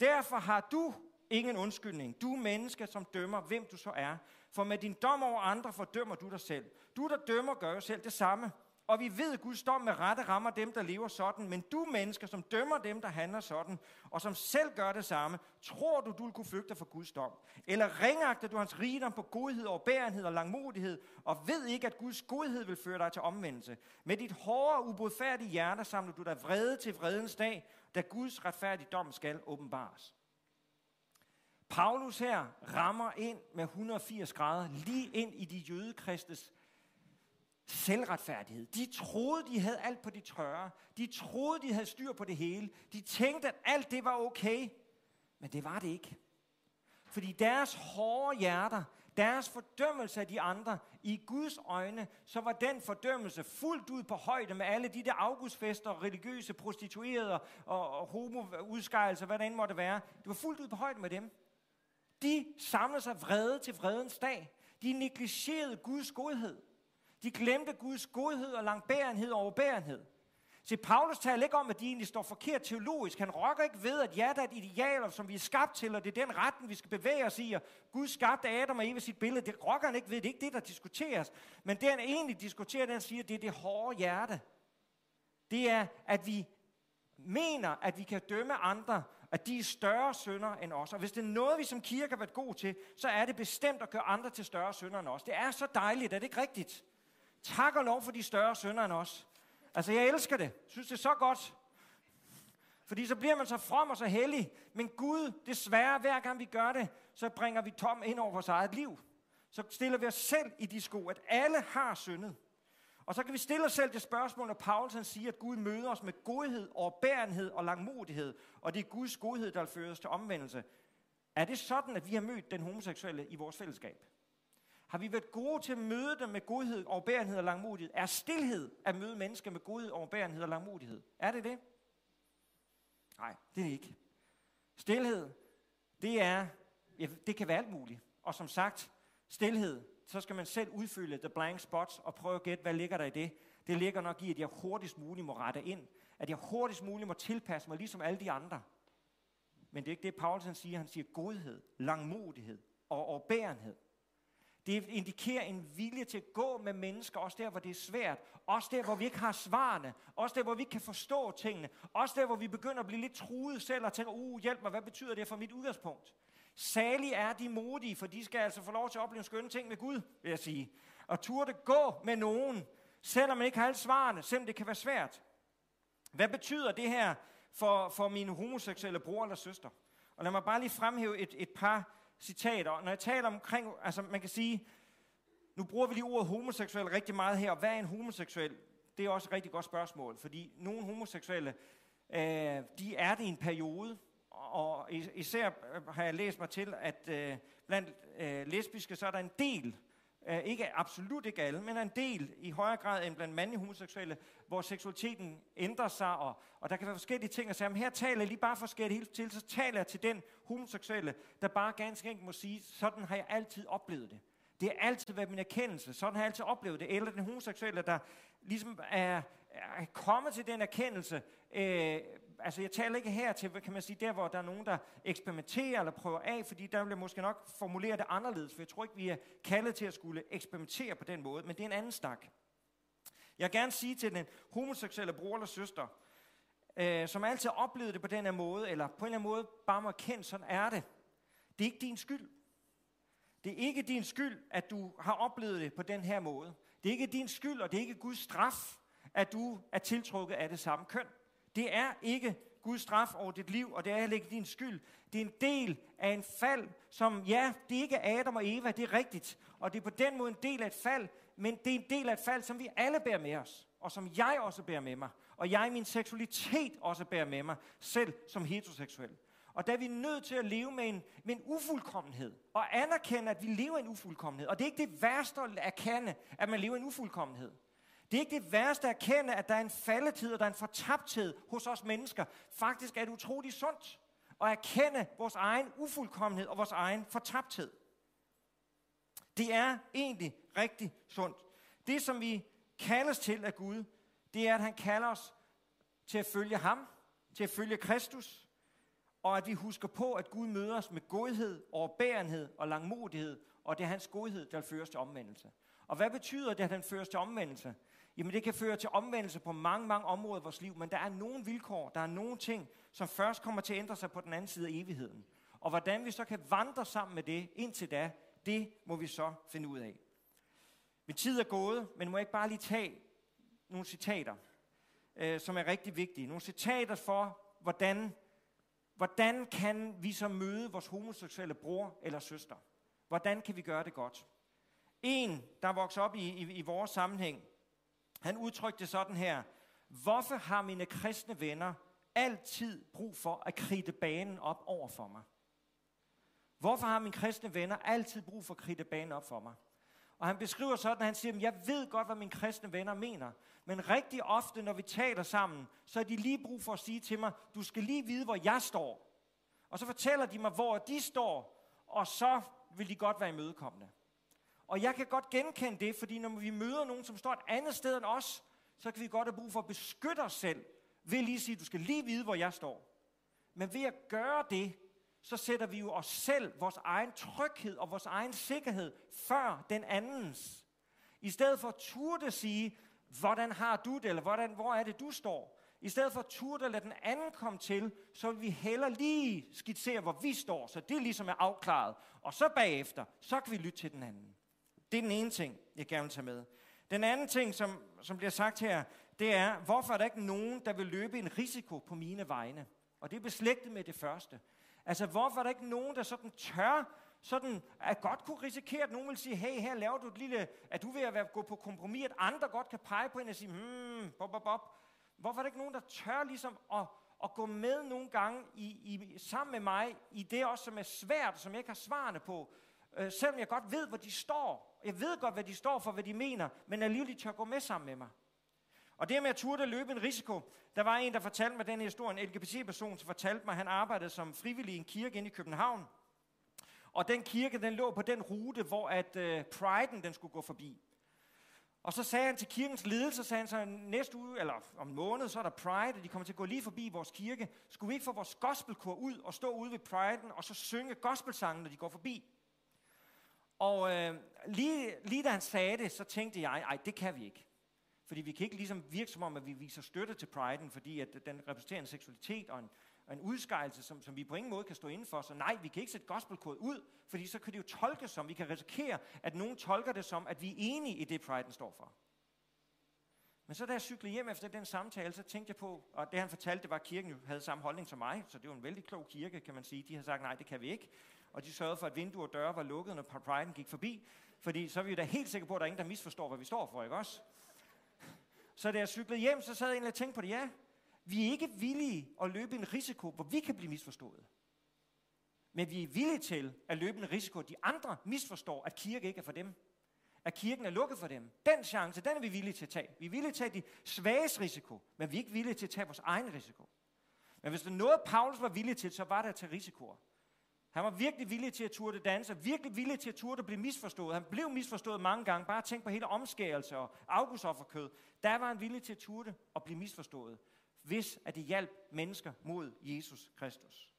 Derfor har du ingen undskyldning. Du menneske, som dømmer, hvem du så er. For med din dom over andre fordømmer du dig selv. Du, der dømmer, gør jo selv det samme. Og vi ved, at Guds dom med rette rammer dem, der lever sådan. Men du mennesker, som dømmer dem, der handler sådan, og som selv gør det samme, tror du, du vil kunne flygte for Guds dom? Eller ringagter du hans rigdom på godhed og bærenhed og langmodighed, og ved ikke, at Guds godhed vil føre dig til omvendelse? Med dit hårde og ubodfærdige hjerte samler du dig vrede til vredens dag, da Guds retfærdige dom skal åbenbares. Paulus her rammer ind med 180 grader lige ind i de jødekristes selvretfærdighed. De troede, de havde alt på de tørre. De troede, de havde styr på det hele. De tænkte, at alt det var okay. Men det var det ikke. Fordi deres hårde hjerter, deres fordømmelse af de andre, i Guds øjne, så var den fordømmelse fuldt ud på højde med alle de der augustfester, religiøse prostituerede og, og homoudskejelse, hvad det end måtte være. Det var fuldt ud på højde med dem. De samlede sig vrede til vredens dag. De negligerede Guds godhed. De glemte Guds godhed og langbærenhed og overbærenhed. Se, Paulus taler ikke om, at de egentlig står forkert teologisk. Han rokker ikke ved, at ja, der er et ideal, som vi er skabt til, og det er den retten, vi skal bevæge os i. Og Gud skabte Adam og Eva sit billede. Det rokker han ikke ved. Det er ikke det, der diskuteres. Men det, han egentlig diskuterer, den siger, det er det hårde hjerte. Det er, at vi mener, at vi kan dømme andre, at de er større sønder end os. Og hvis det er noget, vi som kirke har været god til, så er det bestemt at gøre andre til større sønder end os. Det er så dejligt, er det ikke rigtigt? Tak og lov for de større sønder end os. Altså, jeg elsker det. synes, det er så godt. Fordi så bliver man så from og så hellig. Men Gud, desværre, hver gang vi gør det, så bringer vi tom ind over vores eget liv. Så stiller vi os selv i de sko, at alle har syndet. Og så kan vi stille os selv det spørgsmål, når Paulus han siger, at Gud møder os med godhed, overbærenhed og langmodighed. Og det er Guds godhed, der fører os til omvendelse. Er det sådan, at vi har mødt den homoseksuelle i vores fællesskab? Har vi været gode til at møde dem med godhed, overbærenhed og langmodighed? Er stillhed at møde mennesker med godhed, overbærenhed og langmodighed? Er det det? Nej, det er det ikke. Stilhed, det er, ja, det kan være alt muligt. Og som sagt, stilhed, så skal man selv udfylde the blank spots og prøve at gætte, hvad ligger der i det. det ligger nok i, at jeg hurtigst muligt må rette ind. At jeg hurtigst muligt må tilpasse mig, ligesom alle de andre. Men det er ikke det, Paulsen siger. Han siger godhed, langmodighed og overbærenhed. Det indikerer en vilje til at gå med mennesker, også der, hvor det er svært. Også der, hvor vi ikke har svarene. Også der, hvor vi ikke kan forstå tingene. Også der, hvor vi begynder at blive lidt truet selv og tænker, uh, hjælp mig, hvad betyder det for mit udgangspunkt? Særlig er de modige, for de skal altså få lov til at opleve skønne ting med Gud, vil jeg sige. Og turde gå med nogen, selvom man ikke har alle svarene, selvom det kan være svært. Hvad betyder det her for, for mine homoseksuelle bror eller søster? Og lad mig bare lige fremhæve et, et par citater. Når jeg taler omkring, altså man kan sige, nu bruger vi lige ordet homoseksuel rigtig meget her, og hvad er en homoseksuel? Det er også et rigtig godt spørgsmål, fordi nogle homoseksuelle, øh, de er det i en periode, og især øh, har jeg læst mig til, at øh, blandt øh, lesbiske, så er der en del, øh, Øh, ikke absolut ikke alle, men en del i højere grad end blandt mandlige homoseksuelle, hvor seksualiteten ændrer sig, og, og der kan være forskellige ting at sige, men her taler jeg lige bare forskelligt helt til, så taler jeg til den homoseksuelle, der bare ganske enkelt må sige, sådan har jeg altid oplevet det. Det har altid været min erkendelse, sådan har jeg altid oplevet det. Eller den homoseksuelle, der ligesom er, er kommet til den erkendelse, øh, altså jeg taler ikke her til, kan man sige, der hvor der er nogen, der eksperimenterer eller prøver af, fordi der vil jeg måske nok formulere det anderledes, for jeg tror ikke, vi er kaldet til at skulle eksperimentere på den måde, men det er en anden snak. Jeg vil gerne sige til den homoseksuelle bror eller søster, øh, som altid har oplevet det på den her måde, eller på en eller anden måde bare må erkende, sådan er det. Det er ikke din skyld. Det er ikke din skyld, at du har oplevet det på den her måde. Det er ikke din skyld, og det er ikke Guds straf, at du er tiltrukket af det samme køn. Det er ikke Guds straf over dit liv, og det er heller ikke din skyld. Det er en del af en fald, som, ja, det er ikke Adam og Eva, det er rigtigt. Og det er på den måde en del af et fald, men det er en del af et fald, som vi alle bærer med os, og som jeg også bærer med mig. Og jeg i min seksualitet også bærer med mig, selv som heteroseksuel. Og der er vi nødt til at leve med en, med en ufuldkommenhed, og anerkende, at vi lever i en ufuldkommenhed. Og det er ikke det værste at erkende, at man lever i en ufuldkommenhed. Det er ikke det værste at erkende, at der er en faldetid, og der er en fortabthed hos os mennesker. Faktisk er det utroligt sundt at erkende vores egen ufuldkommenhed og vores egen fortabthed. Det er egentlig rigtig sundt. Det, som vi kaldes til af Gud, det er, at han kalder os til at følge ham, til at følge Kristus, og at vi husker på, at Gud møder os med godhed, overbærenhed og langmodighed, og det er hans godhed, der fører til omvendelse. Og hvad betyder det, at han fører til omvendelse? Jamen det kan føre til omvendelse på mange, mange områder i vores liv, men der er nogle vilkår, der er nogle ting, som først kommer til at ændre sig på den anden side af evigheden. Og hvordan vi så kan vandre sammen med det indtil da, det må vi så finde ud af. Min tid er gået, men må jeg ikke bare lige tage nogle citater, øh, som er rigtig vigtige. Nogle citater for, hvordan, hvordan kan vi så møde vores homoseksuelle bror eller søster? Hvordan kan vi gøre det godt? En, der vokser op i, i, i vores sammenhæng, han udtrykte sådan her, hvorfor har mine kristne venner altid brug for at kridte banen op over for mig? Hvorfor har mine kristne venner altid brug for at kridte banen op for mig? Og han beskriver sådan, at han siger, jeg ved godt, hvad mine kristne venner mener. Men rigtig ofte, når vi taler sammen, så er de lige brug for at sige til mig, du skal lige vide, hvor jeg står. Og så fortæller de mig, hvor de står, og så vil de godt være imødekommende. Og jeg kan godt genkende det, fordi når vi møder nogen, som står et andet sted end os, så kan vi godt have brug for at beskytte os selv, ved lige at sige, du skal lige vide, hvor jeg står. Men ved at gøre det, så sætter vi jo os selv, vores egen tryghed og vores egen sikkerhed, før den andens. I stedet for at turde sige, hvordan har du det, eller hvordan, hvor er det, du står. I stedet for at turde lade den anden komme til, så vil vi heller lige skitsere, hvor vi står, så det ligesom er afklaret. Og så bagefter, så kan vi lytte til den anden. Det er den ene ting, jeg gerne vil tage med. Den anden ting, som, som bliver sagt her, det er, hvorfor er der ikke nogen, der vil løbe en risiko på mine vegne? Og det er beslægtet med det første. Altså, hvorfor er der ikke nogen, der sådan tør, sådan at godt kunne risikere, at nogen vil sige, hey, her laver du et lille, at du vil at gå på kompromis, at andre godt kan pege på en og sige, hmm, bop, bop, bop. Hvorfor er der ikke nogen, der tør ligesom at, at gå med nogle gange i, i, sammen med mig i det også, som er svært, som jeg ikke har svarene på, øh, selvom jeg godt ved, hvor de står. Jeg ved godt, hvad de står for, hvad de mener, men alligevel de tør gå med sammen med mig. Og det med at turde løbe en risiko, der var en, der fortalte mig den her historie, en LGBT-person, som fortalte mig, at han arbejdede som frivillig i en kirke inde i København. Og den kirke, den lå på den rute, hvor at øh, Priden, den skulle gå forbi. Og så sagde han til kirkens ledelse, sagde han så, næste uge, eller om en måned, så er der Pride, og de kommer til at gå lige forbi vores kirke. Skulle vi ikke få vores gospelkor ud og stå ude ved Priden, og så synge gospelsangen, når de går forbi? Og øh, lige, lige da han sagde det, så tænkte jeg, ej, det kan vi ikke. Fordi vi kan ikke ligesom virke som om, at vi viser støtte til priden, fordi at den repræsenterer en seksualitet og en, og en udskejelse, som, som vi på ingen måde kan stå inden for. Så nej, vi kan ikke sætte gospelkode ud, fordi så kan det jo tolkes som, vi kan risikere, at nogen tolker det som, at vi er enige i det, priden står for. Men så da jeg cyklede hjem efter den samtale, så tænkte jeg på, og det han fortalte, det var, at kirken jo havde samme holdning som mig, så det var en vældig klog kirke, kan man sige. De har sagt, nej, det kan vi ikke. Og de sørgede for, at vinduer og døre var lukket, når Pride'en gik forbi. Fordi så er vi jo da helt sikre på, at der er ingen, der misforstår, hvad vi står for, ikke også? Så da jeg cyklede hjem, så sad jeg egentlig og tænkte på det, ja, vi er ikke villige at løbe en risiko, hvor vi kan blive misforstået. Men vi er villige til at løbe en risiko, at de andre misforstår, at kirke ikke er for dem. At kirken er lukket for dem. Den chance, den er vi villige til at tage. Vi er villige til at tage de svages risiko, men vi er ikke villige til at tage vores egen risiko. Men hvis der noget, Paulus var villig til, så var det at tage risikoer. Han var virkelig villig til at turde danse, virkelig villig til at turde blive misforstået. Han blev misforstået mange gange. Bare tænk på hele omskærelse og augustofferkød. Der var han villig til at turde og blive misforstået, hvis at det hjalp mennesker mod Jesus Kristus.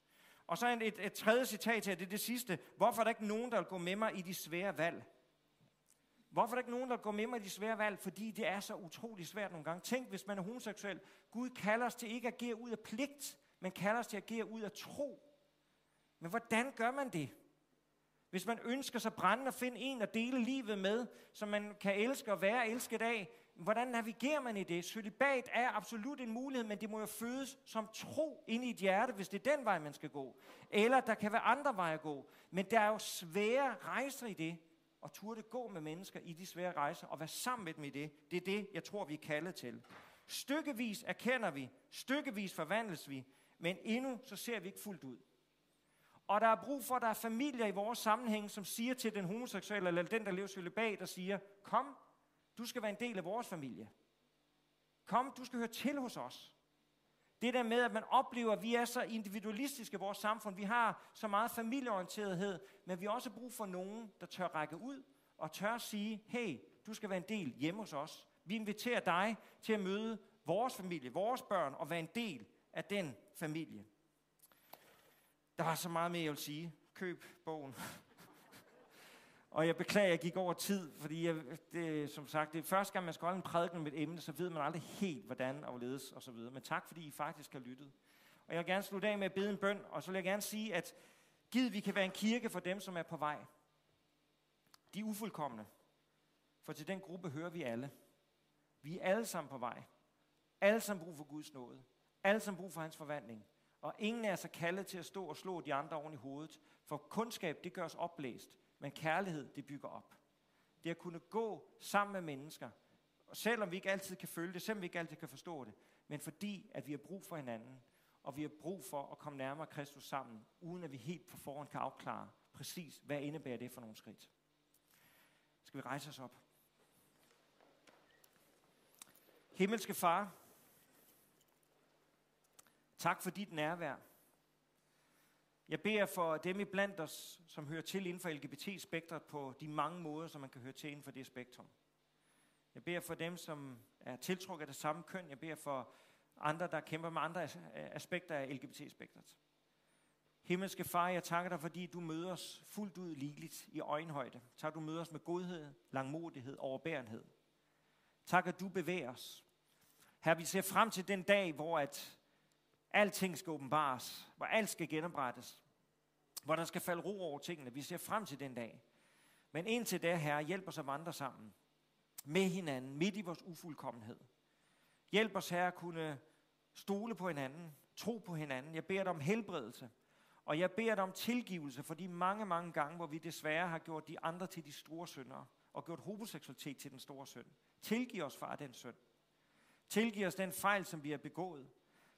Og så et, et tredje citat her, det er det sidste. Hvorfor er der ikke nogen, der vil gå med mig i de svære valg? Hvorfor er der ikke nogen, der går med mig i de svære valg? Fordi det er så utrolig svært nogle gange. Tænk, hvis man er homoseksuel. Gud kalder os til ikke at agere ud af pligt, men kalder os til at agere ud af tro. Men hvordan gør man det? Hvis man ønsker sig brændende at finde en at dele livet med, som man kan elske og være elsket af, hvordan navigerer man i det? Celibat er absolut en mulighed, men det må jo fødes som tro ind i et hjerte, hvis det er den vej, man skal gå. Eller der kan være andre veje at gå. Men der er jo svære rejser i det, og turde gå med mennesker i de svære rejser, og være sammen med dem i det. Det er det, jeg tror, vi er kaldet til. Stykkevis erkender vi, stykkevis forvandles vi, men endnu så ser vi ikke fuldt ud. Og der er brug for, at der er familier i vores sammenhæng, som siger til den homoseksuelle, eller den, der lever celibat, der siger, kom, du skal være en del af vores familie. Kom, du skal høre til hos os. Det der med, at man oplever, at vi er så individualistiske i vores samfund. Vi har så meget familieorienterethed, men vi har også brug for nogen, der tør række ud og tør sige, hey, du skal være en del hjemme hos os. Vi inviterer dig til at møde vores familie, vores børn, og være en del af den familie. Der var så meget mere, jeg vil sige. Køb bogen. og jeg beklager, at jeg gik over tid, fordi jeg, det, som sagt, det er første gang, man skal holde en prædiken med et emne, så ved man aldrig helt, hvordan og hvorledes og så videre. Men tak, fordi I faktisk har lyttet. Og jeg vil gerne slutte af med at bede en bøn, og så vil jeg gerne sige, at givet vi kan være en kirke for dem, som er på vej. De er ufuldkommende. For til den gruppe hører vi alle. Vi er alle sammen på vej. Alle sammen brug for Guds nåde. Alle sammen brug for hans forvandling. Og ingen er så kaldet til at stå og slå de andre oven i hovedet. For kundskab, det gør os oplæst. Men kærlighed, det bygger op. Det at kunne gå sammen med mennesker, og selvom vi ikke altid kan føle det, selvom vi ikke altid kan forstå det, men fordi at vi har brug for hinanden, og vi har brug for at komme nærmere Kristus sammen, uden at vi helt på forhånd kan afklare præcis, hvad indebærer det for nogle skridt. Skal vi rejse os op? Himmelske Far, tak for dit nærvær. Jeg beder for dem i blandt os, som hører til inden for LGBT-spektret på de mange måder, som man kan høre til inden for det spektrum. Jeg beder for dem, som er tiltrukket af det samme køn. Jeg beder for andre, der kæmper med andre aspekter af LGBT-spektret. Himmelske Far, jeg takker dig, fordi du møder os fuldt ud ligeligt i øjenhøjde. Tak, du møder os med godhed, langmodighed, overbærenhed. Tak, at du bevæger os. Her vi ser frem til den dag, hvor at alting skal åbenbares, hvor alt skal genoprettes, hvor der skal falde ro over tingene. Vi ser frem til den dag. Men indtil da, Herre, hjælp os at vandre sammen med hinanden, midt i vores ufuldkommenhed. Hjælp os, Herre, at kunne stole på hinanden, tro på hinanden. Jeg beder dig om helbredelse, og jeg beder dig om tilgivelse for de mange, mange gange, hvor vi desværre har gjort de andre til de store syndere, og gjort homoseksualitet til den store synd. Tilgiv os, far, den synd. Tilgiv os den fejl, som vi har begået.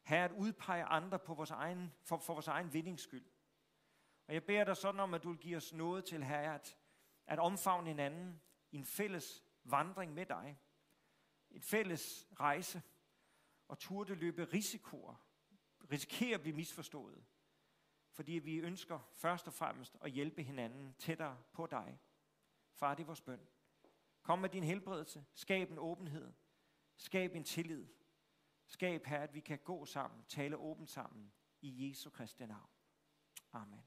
Herre, at udpege andre på vores egen, for, for vores egen vindingsskyld. Og jeg beder dig sådan om, at du vil give os noget til, Herre, at, at omfavne hinanden i en fælles vandring med dig. Et fælles rejse. Og turde løbe risikoer. Risikere at blive misforstået. Fordi vi ønsker først og fremmest at hjælpe hinanden tættere på dig. Far, det er vores bøn. Kom med din helbredelse. Skab en åbenhed. Skab en tillid. Skab, her, at vi kan gå sammen, tale åbent sammen i Jesu Kristi navn. Amen.